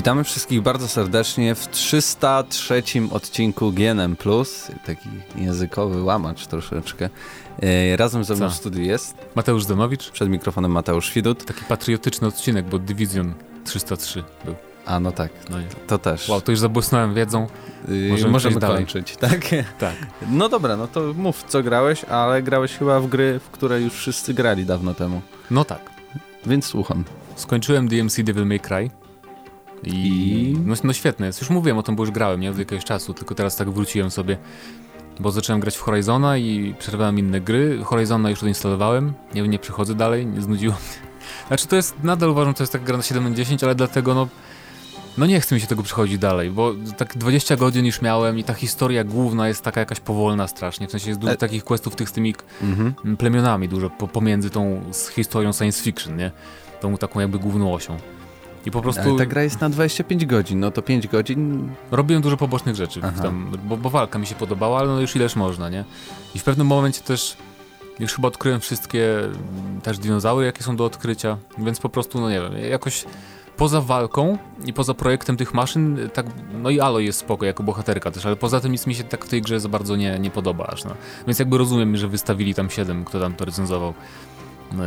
Witamy wszystkich bardzo serdecznie w 303 odcinku GNM+, taki językowy łamacz troszeczkę. E, razem ze mną Co? w studiu jest Mateusz Zanowicz. Przed mikrofonem Mateusz Widut. Taki patriotyczny odcinek, bo Division 303 był. A, no tak, no to też. Wow, to już zabłysnąłem wiedzą. Yy, możemy, możemy kończyć, tak? tak. No dobra, no to mów, co grałeś, ale grałeś chyba w gry, w które już wszyscy grali dawno temu. No tak. Więc słucham. Skończyłem DMC Devil May Cry. I. No, no świetne jest. Już mówiłem o tym, bo już grałem, nie? Od jakiegoś czasu, tylko teraz tak wróciłem sobie, bo zacząłem grać w Horizona i przerwałem inne gry. Horizona już odinstalowałem, nie, nie przechodzę dalej, nie znudziło mnie. Znaczy to jest, nadal uważam, to jest tak gra na 7 na 10, ale dlatego no no nie chce mi się tego przechodzić dalej, bo tak 20 godzin już miałem i ta historia główna jest taka jakaś powolna strasznie. W sensie jest dużo e... takich questów tych z tymi mhm. plemionami dużo po, pomiędzy tą historią science fiction, nie? Tą taką jakby główną osią. I po prostu... Ale ta gra jest na 25 godzin, no to 5 godzin... Robiłem dużo pobocznych rzeczy, tam, bo, bo, walka mi się podobała, ale no już ileż można, nie? I w pewnym momencie też już chyba odkryłem wszystkie też dinozaury, jakie są do odkrycia, więc po prostu, no nie wiem, jakoś poza walką i poza projektem tych maszyn, tak, no i Aloy jest spoko jako bohaterka też, ale poza tym nic mi się tak w tej grze za bardzo nie, nie podoba aż, no. Więc jakby rozumiem, że wystawili tam 7, kto tam to recenzował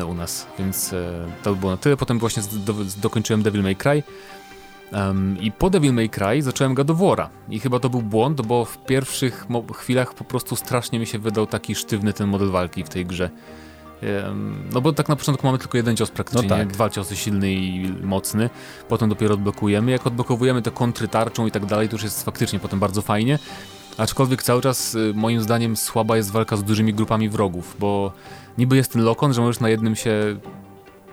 u nas, więc e, to było na tyle. Potem właśnie do, dokończyłem Devil May Cry um, i po Devil May Cry zacząłem War'a i chyba to był błąd, bo w pierwszych chwilach po prostu strasznie mi się wydał taki sztywny ten model walki w tej grze. No bo tak na początku mamy tylko jeden cios praktycznie, no tak. dwa ciosy silny i mocny, potem dopiero odblokujemy. Jak odblokowujemy te kontry tarczą i tak dalej, to już jest faktycznie potem bardzo fajnie. Aczkolwiek cały czas y, moim zdaniem słaba jest walka z dużymi grupami wrogów, bo niby jest ten lokon, że możesz na jednym się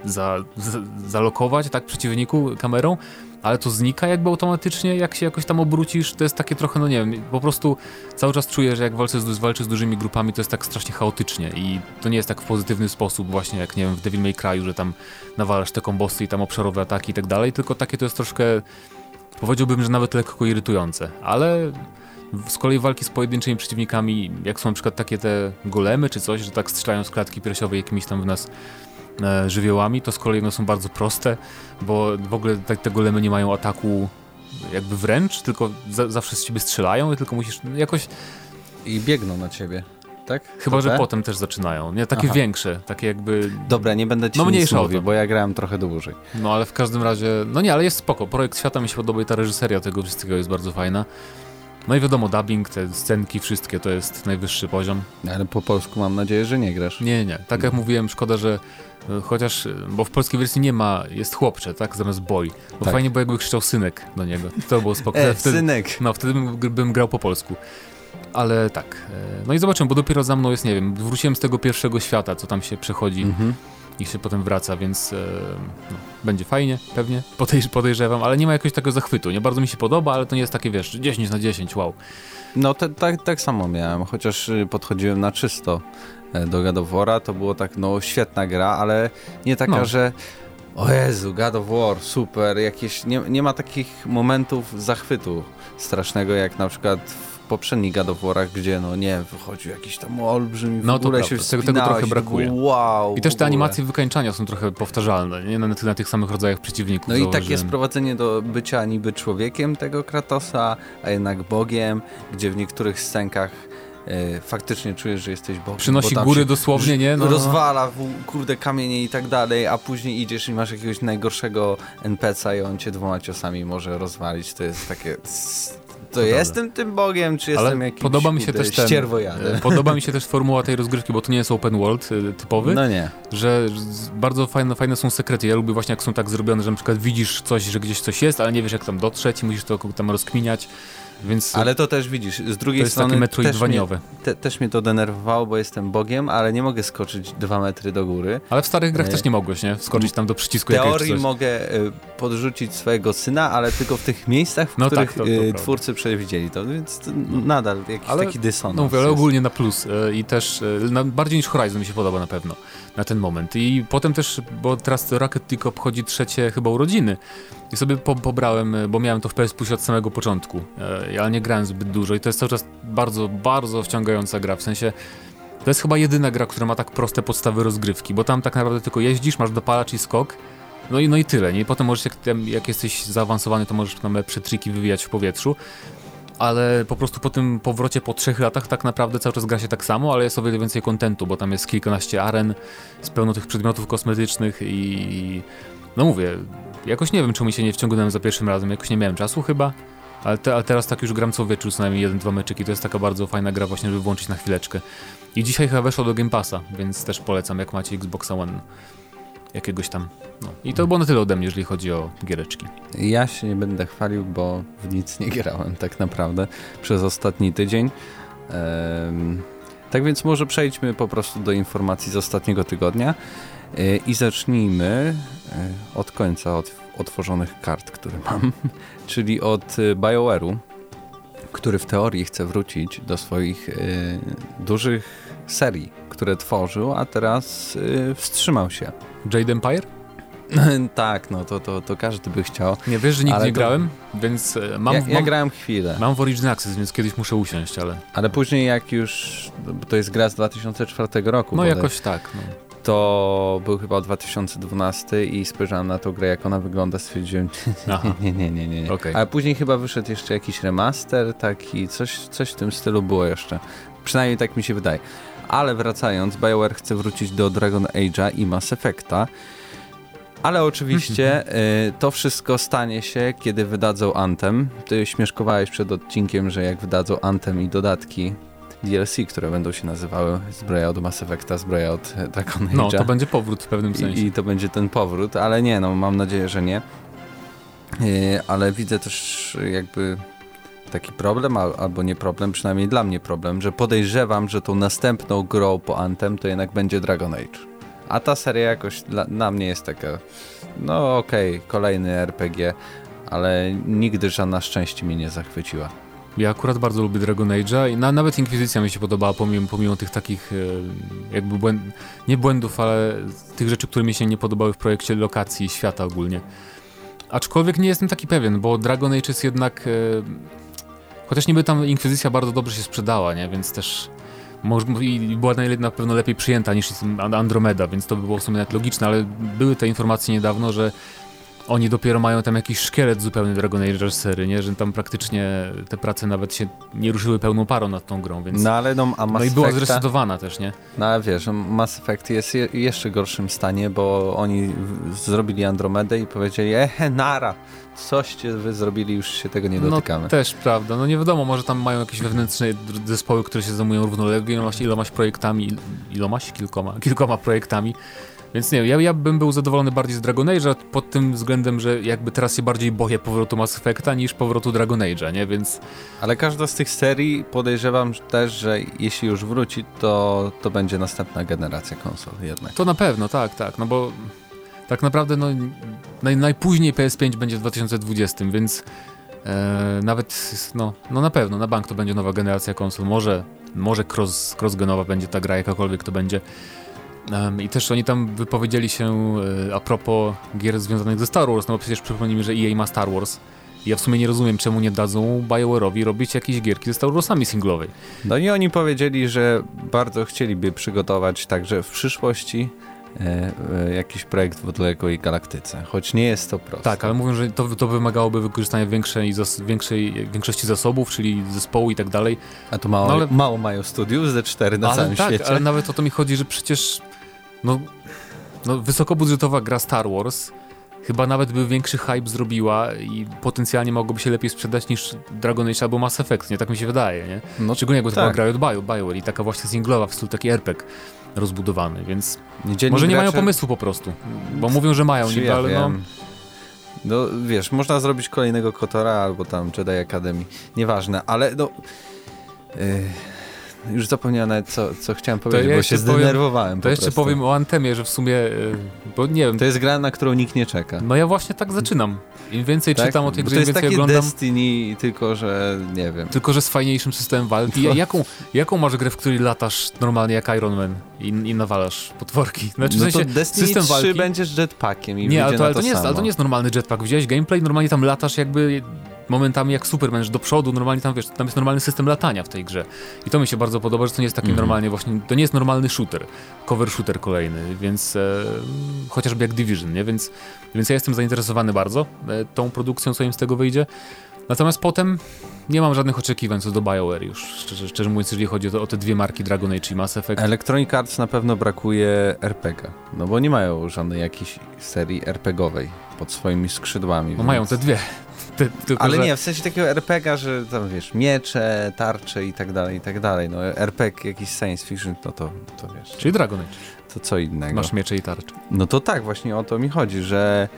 za, za, zalokować, tak, przeciwniku kamerą, ale to znika jakby automatycznie, jak się jakoś tam obrócisz, to jest takie trochę, no nie wiem, po prostu cały czas czuję, że jak walczę z, walczę z dużymi grupami, to jest tak strasznie chaotycznie i to nie jest tak w pozytywny sposób właśnie jak, nie wiem, w Devil May Cry, że tam nawalasz te kombosy i tam obszarowe ataki i tak dalej, tylko takie to jest troszkę, powiedziałbym, że nawet lekko irytujące, ale z kolei walki z pojedynczymi przeciwnikami, jak są na przykład takie te golemy czy coś, że tak strzelają z klatki piersiowej jakimiś tam w nas e, żywiołami, to z kolei one są bardzo proste, bo w ogóle te, te golemy nie mają ataku jakby wręcz, tylko za, zawsze z ciebie strzelają i tylko musisz jakoś... I biegną na ciebie. Tak? Chyba, to że te? potem też zaczynają. Nie, takie Aha. większe, takie jakby... Dobra, nie będę ci no, nic mówił, bo ja grałem trochę dłużej. No ale w każdym razie, no nie, ale jest spoko. Projekt świata mi się podoba i ta reżyseria tego wszystkiego jest bardzo fajna. No i wiadomo, dubbing, te scenki, wszystkie to jest najwyższy poziom. Ale po polsku mam nadzieję, że nie grasz. Nie, nie. Tak jak mówiłem, szkoda, że e, chociaż, e, bo w polskiej wersji nie ma, jest chłopcze, tak, zamiast boy. Bo tak. fajnie, bo jakby krzyczał synek do niego. To było spokojne. E, wtedy, synek. No, wtedy bym, bym grał po polsku. Ale tak. E, no i zobaczymy, bo dopiero za mną jest, nie wiem, wróciłem z tego pierwszego świata, co tam się przechodzi. Mhm i się potem wraca, więc e, no, będzie fajnie, pewnie, Podejrz podejrzewam, ale nie ma jakiegoś takiego zachwytu. Nie bardzo mi się podoba, ale to nie jest takie, wiesz, 10 na 10, wow. No tak, tak samo miałem, chociaż y, podchodziłem na czysto e, do God of War'a, to było tak, no świetna gra, ale nie taka, no. że o Jezu, God of War, super, jakieś, nie, nie ma takich momentów zachwytu strasznego, jak na przykład poprzednich God of War'ach, gdzie no nie, wychodził jakiś tam olbrzymi, no, w ogóle się tego, tego trochę brakuje. Wow, I też te animacje wykańczania są trochę powtarzalne, nie? Na, na tych samych rodzajach przeciwników. No i takie sprowadzenie do bycia niby człowiekiem tego Kratosa, a jednak Bogiem, gdzie w niektórych scenkach e, faktycznie czujesz, że jesteś Bogiem. Przynosi góry dosłownie, nie? No. Rozwala w, kurde kamienie i tak dalej, a później idziesz i masz jakiegoś najgorszego NPC-a i on cię dwoma ciosami może rozwalić. To jest takie to, jestem tym bogiem, czy Ale jestem jakimś podoba mi się też ten, e, Podoba mi się też formuła tej rozgrywki, bo to nie jest open world e, typowy. No nie. Że bardzo fajne, fajne są sekrety. Ja lubię właśnie jak są tak zrobione, że na przykład widzisz coś, że gdzieś coś jest, ale nie wiesz jak tam dotrzeć i musisz to tam rozkminiać. Więc ale to też widzisz, z drugiej to strony jest też mnie, te, też mnie to denerwowało, bo jestem Bogiem, ale nie mogę skoczyć dwa metry do góry. Ale w starych grach e... też nie mogłeś, nie? Skoczyć tam do przycisku W teorii mogę y, podrzucić swojego syna, ale tylko w tych miejscach, w no których tak, to, to y, twórcy przewidzieli to, więc to nadal jakiś ale, taki dysonans No mówię, ale ogólnie na plus y, i też na, bardziej niż Horizon mi się podoba na pewno na ten moment. I potem też, bo teraz Rocket League obchodzi trzecie chyba urodziny i sobie po, pobrałem, bo miałem to w PS Plus od samego początku, e, ale nie grałem zbyt dużo i to jest cały czas bardzo, bardzo wciągająca gra, w sensie to jest chyba jedyna gra, która ma tak proste podstawy rozgrywki, bo tam tak naprawdę tylko jeździsz, masz dopalacz i skok No i, no i tyle, nie? Potem możesz, jak, jak jesteś zaawansowany, to możesz tam lepsze triki wywijać w powietrzu, ale po prostu po tym powrocie po trzech latach tak naprawdę cały czas gra się tak samo, ale jest o wiele więcej kontentu, bo tam jest kilkanaście aren z pełno tych przedmiotów kosmetycznych i no mówię, jakoś nie wiem, czemu mi się nie wciągnąłem za pierwszym razem, jakoś nie miałem czasu chyba, ale, te, teraz tak już gram co wieczór, co najmniej jeden, dwa meczyki, to jest taka bardzo fajna gra właśnie, żeby włączyć na chwileczkę. I dzisiaj chyba weszło do Game Passa, więc też polecam, jak macie Xbox One jakiegoś tam. No. I to było na tyle ode mnie, jeżeli chodzi o giereczki. Ja się nie będę chwalił, bo w nic nie grałem tak naprawdę przez ostatni tydzień. Tak więc może przejdźmy po prostu do informacji z ostatniego tygodnia e, i zacznijmy e, od końca, od otworzonych kart, które mam, czyli od e, BioWare'u, który w teorii chce wrócić do swoich dużych serii, które tworzył, a teraz wstrzymał się. Jade Empire? tak, no to, to, to każdy by chciał. Nie wiesz, że nigdy nie to... grałem, więc e, mam, ja, mam... Ja grałem chwilę. Mam w Origin Access, więc kiedyś muszę usiąść, ale... Ale później jak już, to jest gra z 2004 roku. No jakoś tak, no. To był chyba 2012 i spojrzałem na tą grę, jak ona wygląda, stwierdziłem, nie, nie, nie, nie, nie. Okay. Ale później chyba wyszedł jeszcze jakiś remaster taki, coś, coś w tym stylu było jeszcze. Przynajmniej tak mi się wydaje. Ale wracając, BioWare chce wrócić do Dragon Age'a i Mass Effecta. Ale oczywiście y, to wszystko stanie się, kiedy wydadzą Anthem. Ty śmieszkowałeś przed odcinkiem, że jak wydadzą Anthem i dodatki DLC, które będą się nazywały zbroja od Mass Effecta, zbroja od Dragon Age'a. No, to będzie powrót w pewnym sensie. I, I, to będzie ten powrót, ale nie, no mam nadzieję, że nie. Y, ale widzę też jakby taki problem, albo nie problem, przynajmniej dla mnie problem, że podejrzewam, że tą następną grą po Anthem to jednak będzie Dragon Age. A ta seria jakoś dla, dla mnie jest taka, no okej, okay, kolejny RPG, ale nigdy żadna szczęście mnie nie zachwyciła. Ja akurat bardzo lubię Dragon Age'a i na, nawet Inkwizycja mi się podobała, pomimo, pomimo tych takich e, jakby błęd, nie błędów, ale tych rzeczy, które mi się nie podobały w projekcie lokacji świata ogólnie. Aczkolwiek nie jestem taki pewien, bo Dragon Age jest jednak e, Chociaż niby tam Inkwizycja bardzo dobrze się sprzedała, nie? Więc też i była na pewno lepiej przyjęta niż Andromeda, więc to by było w sumie nawet logiczne, ale były te informacje niedawno, że oni dopiero mają tam jakiś szkielet zupełny Dragon Age serii, nie? Że tam praktycznie te prace nawet się nie ruszyły pełną parą nad tą grą, więc... No ale no, a Mass No i była zresetowana też, nie? No ale wiesz, Mass Effect jest je, jeszcze gorszym stanie, bo oni zrobili Andromedę i powiedzieli, ehe, nara, coście wy zrobili, już się tego nie no, dotykamy. No też prawda, no nie wiadomo, może tam mają jakieś wewnętrzne zespoły, które się zajmują równolegle ilomaś, ilomaś projektami, ilomaś? Kilkoma, kilkoma projektami, więc nie ja, ja bym był zadowolony bardziej z Dragon Age'a pod tym względem, że jakby teraz się bardziej boję powrotu Mass Effecta niż powrotu Dragon Age'a, nie? Więc... Ale każda z tych serii podejrzewam też, że jeśli już wróci, to, to będzie następna generacja konsol jednak. To na pewno, tak, tak, no bo tak naprawdę no, naj, najpóźniej PS5 będzie w 2020, więc e, nawet, no, no na pewno, na bank to będzie nowa generacja konsol, może, może cross, cross-genowa będzie ta gra, jakakolwiek to będzie. I też oni tam wypowiedzieli się e, a propos gier związanych ze Star Wars, no bo przecież przypomnijmy, że EA ma Star Wars. Ja w sumie nie rozumiem, czemu nie dadzą BioWare'owi robić jakieś gierki ze Star Warsami singlowej. No i oni powiedzieli, że bardzo chcieliby przygotować także w przyszłości E, e, jakiś projekt w odległej galaktyce, choć nie jest to proste. Tak, ale mówią, że to, to wymagałoby wykorzystania większej, zas, większej większości zasobów, czyli zespołu i tak dalej. A tu mało, no, ale, mało mają studiów, ze cztery na ale całym tak, świecie. ale nawet o to mi chodzi, że przecież no, no, wysokobudżetowa gra Star Wars chyba nawet by większy hype zrobiła i potencjalnie mogłoby się lepiej sprzedać niż Dragon Age albo Mass Effect, nie? Tak mi się wydaje, nie? No, Szczególnie jakby tak. to była gra od Bio, BioWare i taka właśnie singlowa w stylu taki RPG rozbudowany, więc Dziennik może nie gracze... mają pomysłu po prostu, bo mówią, że mają niby, ja ale no... No wiesz, można zrobić kolejnego Kotora albo tam Jedi Academy, nieważne, ale no... Yy już zapomniałem nawet, co, co chciałem powiedzieć, ja bo się zdenerwowałem powiem, To jeszcze prostu. powiem o Antemie, że w sumie, e, bo nie wiem... To jest gra, na którą nikt nie czeka. No ja właśnie tak zaczynam. Im więcej tak? czytam o tej grze, im więcej oglądam... To jest takie Destiny, tylko że nie wiem. Tylko, że z fajniejszym systemem walki. No. Jaką, jaką masz grę, w której latasz normalnie jak Iron Man i, i nawalasz potworki? Znaczy, no w sensie, to Destiny system 3 walki... będziesz jetpackiem i Nie, ale to, ale to, nie jest, ale to nie jest normalny jetpack. Wziąłeś gameplay, normalnie tam latasz jakby momentami jak Superman, że do przodu, normalnie tam wiesz, tam jest normalny system latania w tej grze. I to mi się bardzo podoba, że to nie jest taki mm. normalnie właśnie, to nie jest normalny shooter, cover shooter kolejny, więc e, chociażby jak Division, nie? Więc, więc ja jestem zainteresowany bardzo e, tą produkcją, co im z tego wyjdzie. Natomiast potem nie mam żadnych oczekiwań co do BioWare już, szczerze, szczerze mówiąc, jeżeli chodzi o, o, te dwie marki Dragon Age i Mass Effect. Electronic Arts na pewno brakuje RPG, no bo nie mają żadnej jakiejś serii RPGowej pod swoimi skrzydłami. No więc... mają te dwie. Te, tylko, Ale że... nie, w sensie takiego RPGa, że tam wiesz, miecze, tarcze i tak dalej, i tak dalej. No RPG jakiś science fiction, no to, to wiesz. Czyli Dragon Age. To co innego. Masz miecze i tarcze. No to tak, właśnie o to mi chodzi, że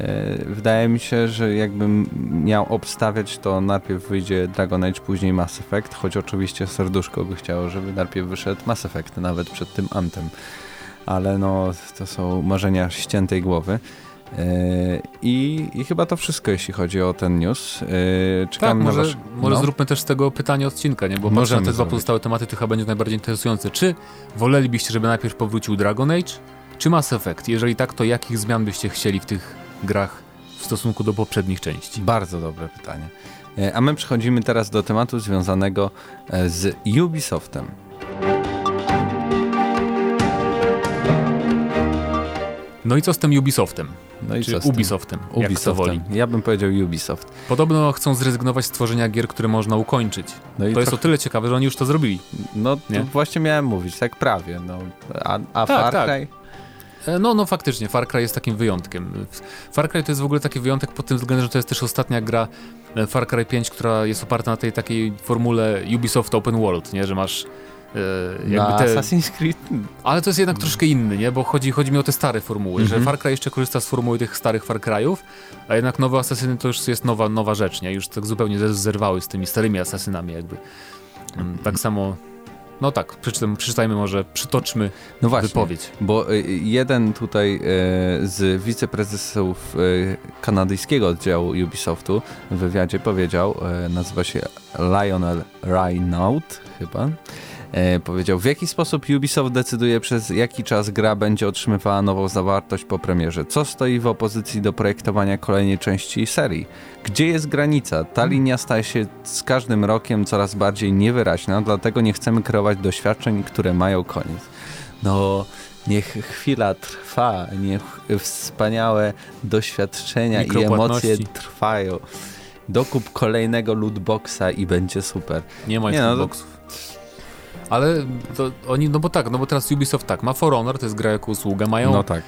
E, wydaje mi się, że jakbym miał obstawiać, to najpierw wyjdzie Dragon Age, później Mass Effect, choć oczywiście serduszko by chciało, żeby najpierw wyszedł Mass Effect, nawet przed tym Antem. Ale no, to są marzenia ściętej głowy. E, I, I, chyba to wszystko, jeśli chodzi o ten news. E, czekamy tak, może, wasz... może no. zróbmy też z tego pytanie odcinka, nie? bo może na te dwa pozostałe tematy to chyba będzie najbardziej interesujące. Czy wolelibyście, żeby najpierw powrócił Dragon Age, czy Mass Effect? Jeżeli tak, to jakich zmian byście chcieli w tych grach w stosunku do poprzednich części? Bardzo dobre pytanie. E, a my przechodzimy teraz do tematu związanego z Ubisoftem. No i co z tym Ubisoftem? No i Czy co Ubisoftem, Ubisoftem. Ja bym powiedział Ubisoft. Podobno chcą zrezygnować z tworzenia gier, które można ukończyć. No to trochę... jest o tyle ciekawe, że oni już to zrobili. No to właśnie miałem mówić, tak prawie. No. A, a tak, Far tak. Cry? Tak. No, no faktycznie, Far Cry jest takim wyjątkiem. Far Cry to jest w ogóle taki wyjątek pod tym względem, że to jest też ostatnia gra e, Far Cry 5, która jest oparta na tej takiej formule Ubisoft Open World, nie, że masz e, jakby te... Assassin's Creed. Ale to jest jednak troszkę inny, nie? Bo chodzi, chodzi mi o te stare formuły, mm -hmm. że mhm. Far Cry jeszcze korzysta z formuły tych starych Far Cryów, a jednak nowe Asasyny to już jest nowa, nowa rzecz, nie? Już tak zupełnie zerwały z tymi starymi Asasynami jakby. Mm, tak samo no tak, przeczytajmy, przeczytajmy może, przytoczmy no właśnie, wypowiedź. Bo y, jeden tutaj z wiceprezesów kanadyjskiego oddziału Ubisoftu w wywiadzie powiedział, nazywa się Lionel Raynaud chyba, E, powiedział, w jaki sposób Ubisoft decyduje przez jaki czas gra będzie otrzymywała nową zawartość po premierze. Co stoi w opozycji do projektowania kolejnej części serii? Gdzie jest granica? Ta linia staje się z każdym rokiem coraz bardziej niewyraźna, dlatego nie chcemy kreować doświadczeń, które mają koniec. No, niech chwila trwa, niech wspaniałe doświadczenia i emocje trwają. Dokup kolejnego lootboxa i będzie super. Nie ma nie, no, lootboxów. Ale oni, no bo tak, no bo teraz Ubisoft tak, ma For Honor, to jest gra jako usługa, mają... No tak.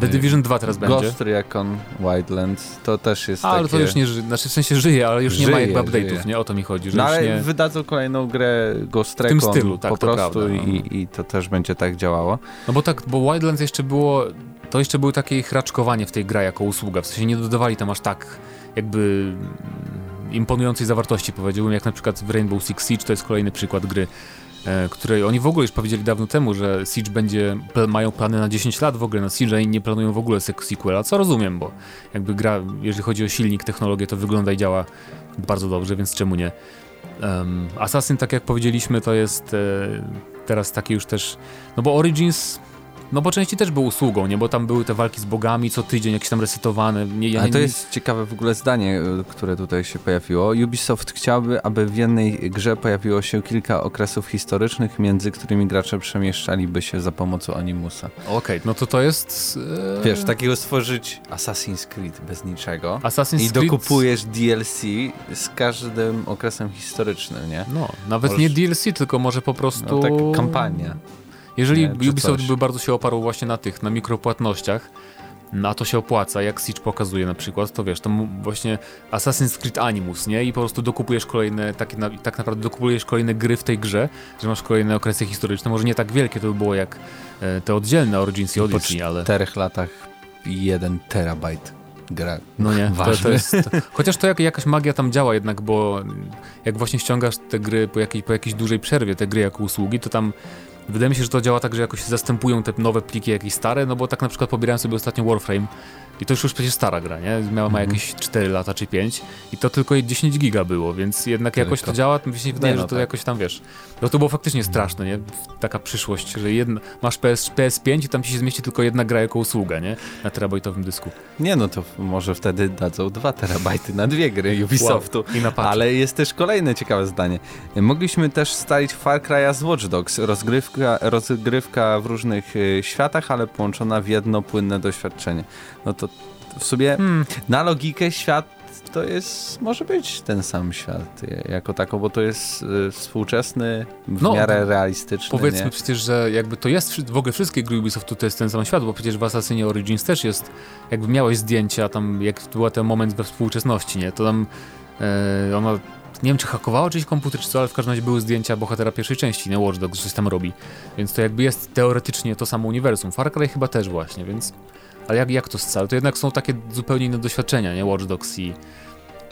The Division 2 teraz Ghost będzie. Ghost Recon Wildlands, to też jest A, takie... ale to już nie żyje, znaczy w sensie żyje, ale już żyje, nie ma jakby update'ów, nie? O to mi chodzi, że no, ale nie... wydadzą kolejną grę Ghost Recon w tym stylu, tak, po prostu prawda, no. i, i to też będzie tak działało. No bo tak, bo Wildlands jeszcze było, to jeszcze było takie hraczkowanie w tej grze jako usługa, w sensie nie dodawali tam aż tak jakby imponującej zawartości powiedziałbym, jak na przykład w Rainbow Six Siege, to jest kolejny przykład gry, której oni w ogóle już powiedzieli dawno temu, że Siege będzie, mają plany na 10 lat w ogóle na Siege i nie planują w ogóle sequela, co rozumiem, bo jakby gra, jeżeli chodzi o silnik, technologię, to wygląda i działa bardzo dobrze, więc czemu nie. Um, Assassin, tak jak powiedzieliśmy, to jest e, teraz taki już też, no bo Origins no bo części też był usługą, nie? Bo tam były te walki z bogami co tydzień, jakieś tam resetowane. Nie, ja, Ale to jest ciekawe w ogóle zdanie, e, które tutaj się pojawiło. Ubisoft chciałby, aby w jednej grze pojawiło się kilka okresów historycznych, między którymi gracze przemieszczaliby się za pomocą animusa. Okej, okay, no to to jest... E... Wiesz, takiego stworzyć Assassin's Creed bez niczego Assassin's i Creed... dokupujesz DLC z każdym okresem historycznym, nie? No, nawet Możesz... nie DLC, tylko może po prostu... No, tak kampania. Jeżeli nie, Ubisoft by bardzo się oparł właśnie na tych, na mikropłatnościach, na to się opłaca, jak Siege pokazuje na przykład, to wiesz, to właśnie Assassin's Creed Animus, nie? I po prostu dokupujesz kolejne, tak, na, tak naprawdę dokupujesz kolejne gry w tej grze, że masz kolejne okresy historyczne, może nie tak wielkie to by było jak e, te oddzielne Origins i Odyssey, ale... Po czterech latach jeden terabajt gra. No nie, to, to jest, to, chociaż to jak, jakaś magia tam działa jednak, bo jak właśnie ściągasz te gry po jakiej, po jakiejś dużej przerwie, te gry jako usługi, to tam Wydaje mi się, że to działa tak, że jakoś zastępują te nowe pliki jakieś stare, no bo tak na przykład pobierałem sobie ostatnio Warframe I to już już przecież stara gra, nie? Miała ma mhm. jakieś 4 lata czy 5 i to tylko 10 giga było, więc jednak jakoś to działa, mi się wydaje, nie, no że to tak. jakoś tam, wiesz, no to było faktycznie straszne, nie? Taka przyszłość, że jedna, masz PS, PS5 i tam ci się zmieści tylko jedna gra jako usługa, nie? Na terabajtowym dysku. Nie, no to może wtedy dadzą 2 terabajty na dwie gry Ubisoftu. Wow. I na Ale jest też kolejne ciekawe zdanie. Mogliśmy też stalić Far Cry'a z Watch Dogs, rozgrywka, rozgrywka w różnych y, światach, ale połączona w jedno płynne doświadczenie. No to w sumie hmm. na logikę świat to jest, może być ten sam świat jako tako, bo to jest y, współczesny, w no, miarę realistyczny. Powiedzmy nie? przecież, że jakby to jest, w ogóle wszystkie gry Ubisoftu to jest ten sam świat, bo przecież w Assassinie Origins też jest, jakby miałeś zdjęcia tam, jak był ten moment we współczesności, nie, to tam e, ona nie wiem czy hakowało czyjś komputer czy co, ale w każdym razie były zdjęcia bohatera pierwszej części, nie Watch Dogs, coś tam robi. Więc to jakby jest teoretycznie to samo uniwersum. Far Cry chyba też właśnie, więc ale jak, jak to scala? To jednak są takie zupełnie inne doświadczenia, nie? Watch Dogs i,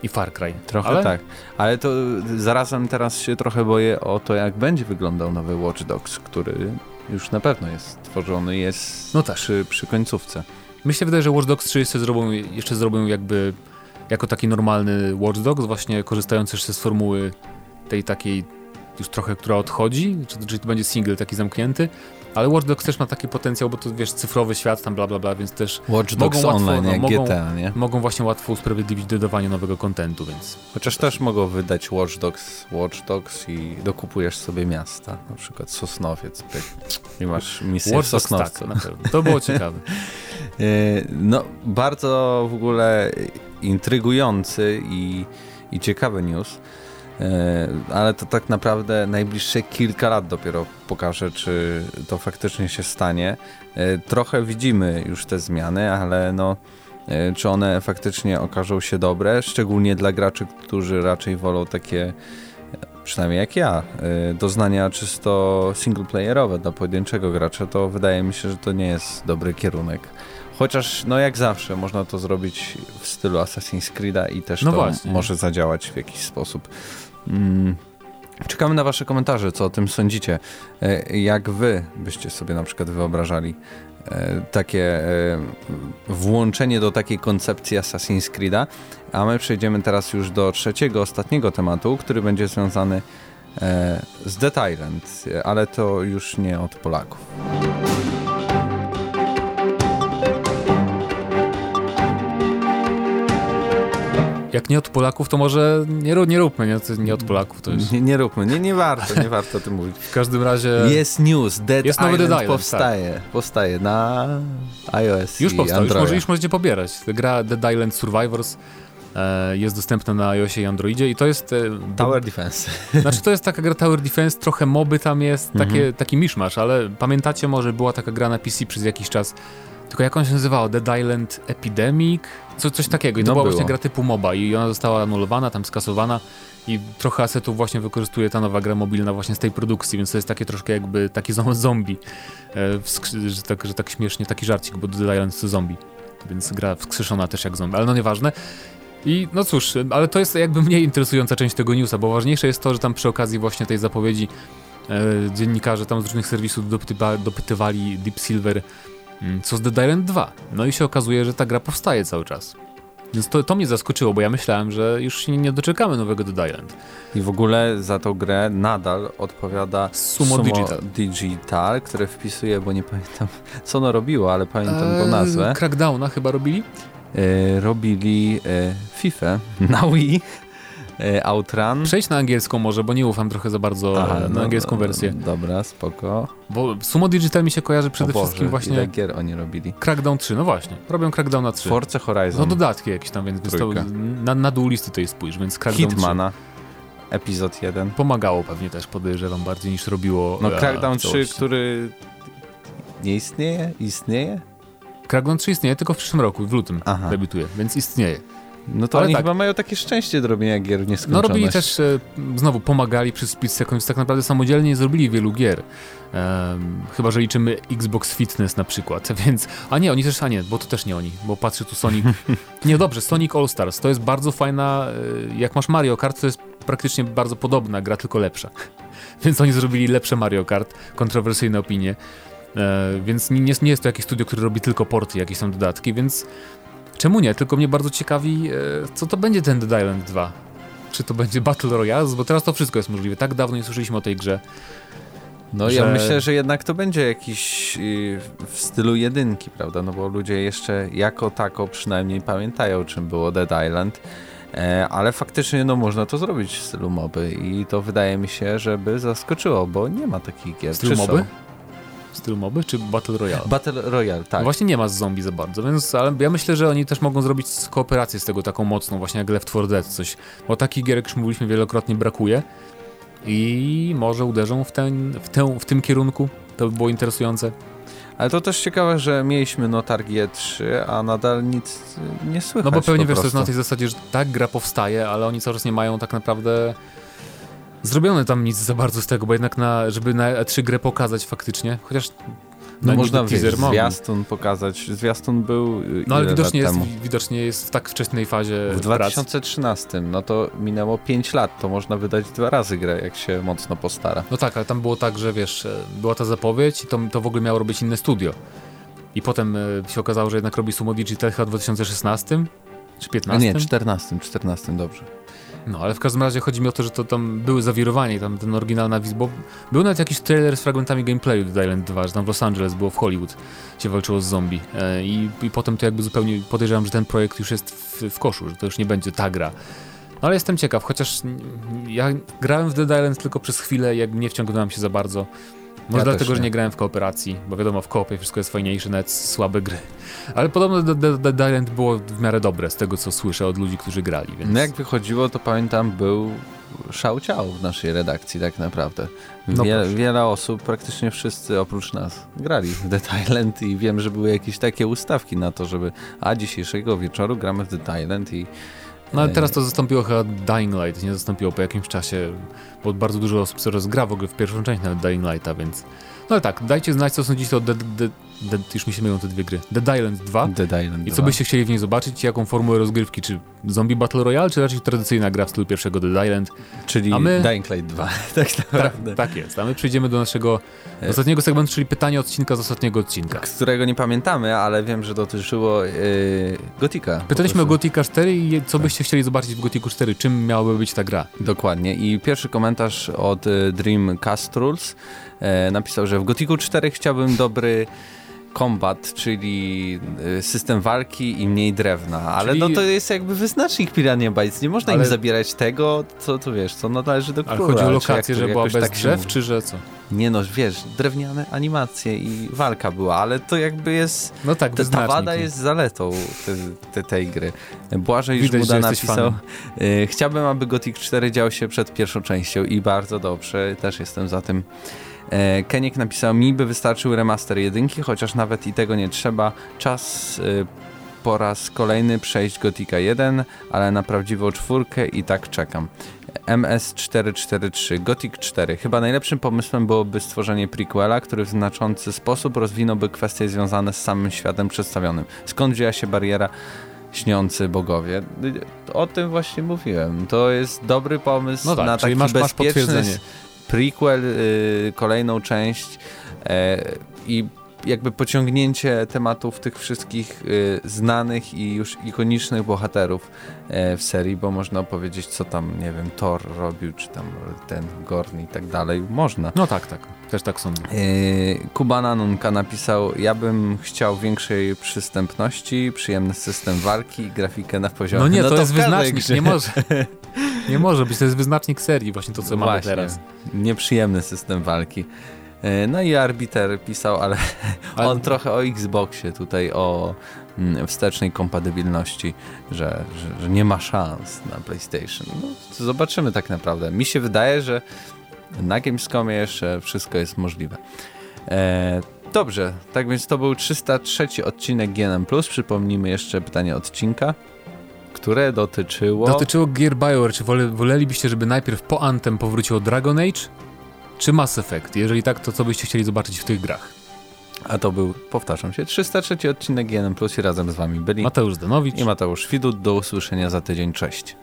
i Far Cry. Trochę ale... tak. Ale to zarazem teraz się trochę boję o to, jak będzie wyglądał nowy Watch Dogs, który już na pewno jest tworzony, jest no tak. przy, przy końcówce. Myślę, wydaje, że Watch Dogs 3 jeszcze zrobią, jeszcze zrobią jakby jako taki normalny Watch Dogs, właśnie korzystający jeszcze z formuły tej takiej już trochę, która odchodzi, czy, czy to będzie single taki zamknięty, ale Watch Dogs też ma taki potencjał, bo to wiesz, cyfrowy świat, tam bla bla bla, więc też Watch Dogs mogą Online, łatwo, no, mogą, GTA, nie? Mogą właśnie łatwo usprawiedliwić dodawanie nowego kontentu, więc... Chociaż też mogą wydać Watch Dogs, Watch Dogs i dokupujesz sobie miasta, na przykład Sosnowiec, pyk, i masz misję Watch Sosnowcu. Tak, na pewno. To było ciekawe. E, no, bardzo w ogóle intrygujący i, i ciekawy news. E, ale to tak naprawdę najbliższe kilka lat dopiero pokaże, czy to faktycznie się stanie. E, trochę widzimy już te zmiany, ale no, e, czy one faktycznie okażą się dobre, szczególnie dla graczy, którzy raczej wolą takie, przynajmniej jak ja, doznania czysto singleplayerowe dla pojedynczego gracza, to wydaje mi się, że to nie jest dobry kierunek. Chociaż, no jak zawsze, można to zrobić w stylu Assassin's Creed'a i też no to właśnie. może zadziałać w jakiś sposób. Mm. Czekamy na Wasze komentarze, co o tym sądzicie. E, jak Wy byście sobie na przykład wyobrażali e, takie e, włączenie do takiej koncepcji Assassin's Creed'a. A my przejdziemy teraz już do trzeciego, ostatniego tematu, który będzie związany z Dead Island, ale to już nie od Polaków. Jak nie od Polaków, to może nie, nie róbmy, nie, nie od Polaków. To nie, nie róbmy, nie, nie warto, nie warto o tym mówić. W każdym razie... Jest news, Dead jest Island, Dead Island powstaje, tak. powstaje na iOS Już powstał, Android. już, może, już możecie pobierać. Gra Dead Island Survivors e, jest dostępna na iOSie i Androidzie i to jest... E, Tower Defense. Znaczy to jest taka gra Tower Defense, trochę moby tam jest, takie, mhm. taki miszmasz, ale pamiętacie może była taka gra na PC przez jakiś czas, tylko jak on się nazywał? Dead Island Epidemic? Co, coś takiego. I to no była było. właśnie gra typu MOBA i ona została anulowana, tam skasowana i trochę asetów właśnie wykorzystuje ta nowa gra mobilna właśnie z tej produkcji, więc to jest takie troszkę jakby taki zombie, e, że, tak, że tak śmiesznie, taki żarcik, bo Dead Island to zombie, więc gra wskrzeszona też jak zombie, ale no nieważne. I no cóż, ale to jest jakby mniej interesująca część tego newsa, bo ważniejsze jest to, że tam przy okazji właśnie tej zapowiedzi e, dziennikarze tam z różnych serwisów dopytywa, dopytywali Deep Silver co z Dead Island 2. No i się okazuje, że ta gra powstaje cały czas. Więc to, to mnie zaskoczyło, bo ja myślałem, że już się nie doczekamy nowego Dead Island. I w ogóle za tą grę nadal odpowiada Sumo, Sumo Digital. Digital, które wpisuje, bo nie pamiętam co ono robiło, ale pamiętam eee, nazwę. Crackdowna chyba robili? Eee, robili e, FIFA na Wii Outrun. Przejdź na angielską może, bo nie ufam trochę za bardzo Aha, na no, angielską wersję. Dobra, spoko. Bo Sumo Digital mi się kojarzy przede Boże, wszystkim właśnie... ile gier oni robili? Crackdown 3, no właśnie. Robią Crackdown na 3. Forza Horizon. No dodatki jakieś tam, więc to, na, na dół listy tej spójrz, więc Crackdown Hitmana. 3. Epizod 1. Pomagało pewnie też, podejrzewam, bardziej niż robiło No Crackdown 3, który nie istnieje? Istnieje? Crackdown 3 istnieje, tylko w przyszłym roku, w lutym Aha. debiutuje, więc istnieje. No to Ale oni tak. chyba mają takie szczęście do robienia gier w. No robili też, e, znowu pomagali przy Split Second, tak naprawdę samodzielnie nie zrobili wielu gier. chyba, że liczymy Xbox Fitness na przykład, więc... A nie, oni też, a nie, bo to też nie oni, bo patrzę tu Sonic... nie, dobrze, Sonic All Stars, to jest bardzo fajna, e, jak masz Mario Kart, to jest praktycznie bardzo podobna gra, tylko lepsza. więc oni zrobili lepsze Mario Kart, kontrowersyjne opinie. E, więc nie, nie jest to jakieś studio, które robi tylko porty, jakieś są dodatki, więc Czemu nie? Tylko mnie bardzo ciekawi, e, co to będzie ten Dead Island 2. Czy to będzie Battle Royale? Bo teraz to wszystko jest możliwe. Tak dawno nie słyszeliśmy o tej grze. No że... ja myślę, że jednak to będzie jakiś yy, w stylu jedynki, prawda? No bo ludzie jeszcze jako tako przynajmniej pamiętają, czym było Dead Island. E, ale faktycznie no można to zrobić w stylu moby i to wydaje mi się, żeby zaskoczyło, bo nie ma takich gier. W stylu moby? W stylu moby czy Battle Royale? Battle Royale, tak. No właśnie nie ma z zombie za bardzo, więc ale ja myślę, że oni też mogą zrobić kooperację z tego taką mocną, właśnie jak Left 4 Dead coś, bo takich gier, jak już mówiliśmy, wielokrotnie brakuje i może uderzą w, ten, w, tę, w tym kierunku, to by było interesujące. Ale to też ciekawe, że mieliśmy no targ E3, a nadal nic nie słychać. No bo pewnie wiesz, to jest na tej zasadzie, że tak, gra powstaje, ale oni cały czas nie mają tak naprawdę zrobione tam nic za bardzo z tego, bo jednak na, żeby na E3 grę pokazać faktycznie, chociaż no, no można teaser wiesz, zwiastun pokazać. Zwiastun był No ale widocznie jest, widocznie jest w tak wczesnej fazie W 2013, prac. no to minęło 5 lat, to można wydać dwa razy grę, jak się mocno postara. No tak, ale tam było tak, że wiesz, e, była ta zapowiedź i to, to w ogóle miało robić inne studio. I potem e, się okazało, że jednak robi Sumo Digital w 2016 czy 15? A nie, 14, 14, dobrze. No, ale w każdym razie chodzi mi o to, że to tam były zawirowanie, tam ten oryginalna wizja, bo był nawet jakiś trailer z fragmentami gameplayu do Island 2, że tam w Los Angeles było, w Hollywood się walczyło z zombie e, i, i potem to jakby zupełnie podejrzewam, że ten projekt już jest w, w koszu, że to już nie będzie ta gra. No ale jestem ciekaw, chociaż ja grałem w Dead Island tylko przez chwilę, jak nie wciągnąłem się za bardzo. Może ja dlatego, że nie grałem w kooperacji, bo wiadomo, w koopie wszystko jest fajniejsze, nawet słabe gry. Ale podobno Dead Island było w miarę dobre, z tego co słyszę od ludzi, którzy grali. Więc... No jak wychodziło, to pamiętam, był szał ciał w naszej redakcji tak naprawdę. No Wie, wiele osób, praktycznie wszyscy oprócz nas, grali w Dead Island i wiem, że były jakieś takie ustawki na to, żeby a dzisiejszego wieczoru gramy w Dead Island i no ale teraz to zastąpiło chyba Dying Light, nie zastąpiło po jakimś czasie, bo bardzo dużo osób coraz gra w ogóle w pierwszą część nawet Dying Lighta, więc... No ale tak, dajcie znać, co sądzicie o Dead, Dead, Dead, już mi się mylą te dwie gry. Dead Island 2. Dead Island I co byście chcieli w niej zobaczyć, jaką formułę rozgrywki, czy zombie battle royale, czy raczej tradycyjna gra w stylu pierwszego Dead Island. Czyli a my... Dying Light 2, tak naprawdę. Tak, tak jest, a my przejdziemy do naszego e- ostatniego segmentu, czyli pytanie odcinka z ostatniego odcinka. Z którego nie pamiętamy, ale wiem, że dotyczyło yy, Gotika. Pytaliśmy o Gotika 4 i co tak. byście chcieli zobaczyć w Gotiku 4, czym miałaby być ta gra? Dokładnie i pierwszy komentarz od y, Dream Castruls e, napisał, że w Gotiku 4 chciałbym dobry combat, czyli y, system walki i mniej drewna, ale czyli... no to jest jakby wyznacznik Pirania Bytes, nie można ale... im zabierać tego, co tu wiesz, co należy do króla. Ale chodzi o lokację, że była bez tak drzew, czy że co? Nie no, wiesz, drewniane animacje i walka była, ale to jakby jest... No tak, ta, ta wada jest zaletą te, te, tej gry. Błażej już Buda napisał, y, chciałbym, aby Gothic 4 dział się przed pierwszą częścią i bardzo dobrze, też jestem za tym. E, Keniek napisał, mi by wystarczył remaster jedynki, chociaż nawet i tego nie trzeba. Czas e, po raz kolejny przejść Gotika 1, ale na prawdziwą czwórkę i tak czekam. MS443, Gothic 4. Chyba najlepszym pomysłem byłoby stworzenie prequela, który w znaczący sposób rozwinąłby kwestie związane z samym światem przedstawionym. Skąd wzięła się bariera śniący bogowie? O tym właśnie mówiłem. To jest dobry pomysł no tak, na taki masz, bezpieczny... Masz prequel, y, kolejną część e, i jakby pociągnięcie tematów tych wszystkich y, znanych i już ikonicznych bohaterów e, w serii, bo można opowiedzieć, co tam, nie wiem, Thor robił, czy tam ten Gorn i tak dalej. Można. No tak, tak. Też tak sądzę. E, Kubana Nunka napisał, ja bym chciał większej przystępności, przyjemny system walki, grafikę na poziomie. No nie, no to, to jest wyznacznik, nie może. Nie może być, to jest wyznacznik serii, właśnie to, co właśnie, mamy teraz. Nieprzyjemny system walki. E, no i arbiter pisał, ale, ale on trochę o Xboxie tutaj, o mm, wstecznej kompatybilności, że, że, że, nie ma szans na PlayStation. No, zobaczymy tak naprawdę. Mi się wydaje, że na Gamescomie jeszcze wszystko jest możliwe. E, dobrze, tak więc to był 303 odcinek GNM+. Przypomnijmy jeszcze pytanie odcinka które dotyczyło... Dotyczyło Gear BioWare. Czy wole, wolelibyście, żeby najpierw po Anthem powróciło Dragon Age, czy Mass Effect? Jeżeli tak, to co byście chcieli zobaczyć w tych grach? A to był, powtarzam się, 303 odcinek GNM Plus i razem z wami byli Mateusz Danowicz i Mateusz Widut. Do usłyszenia za tydzień. Cześć.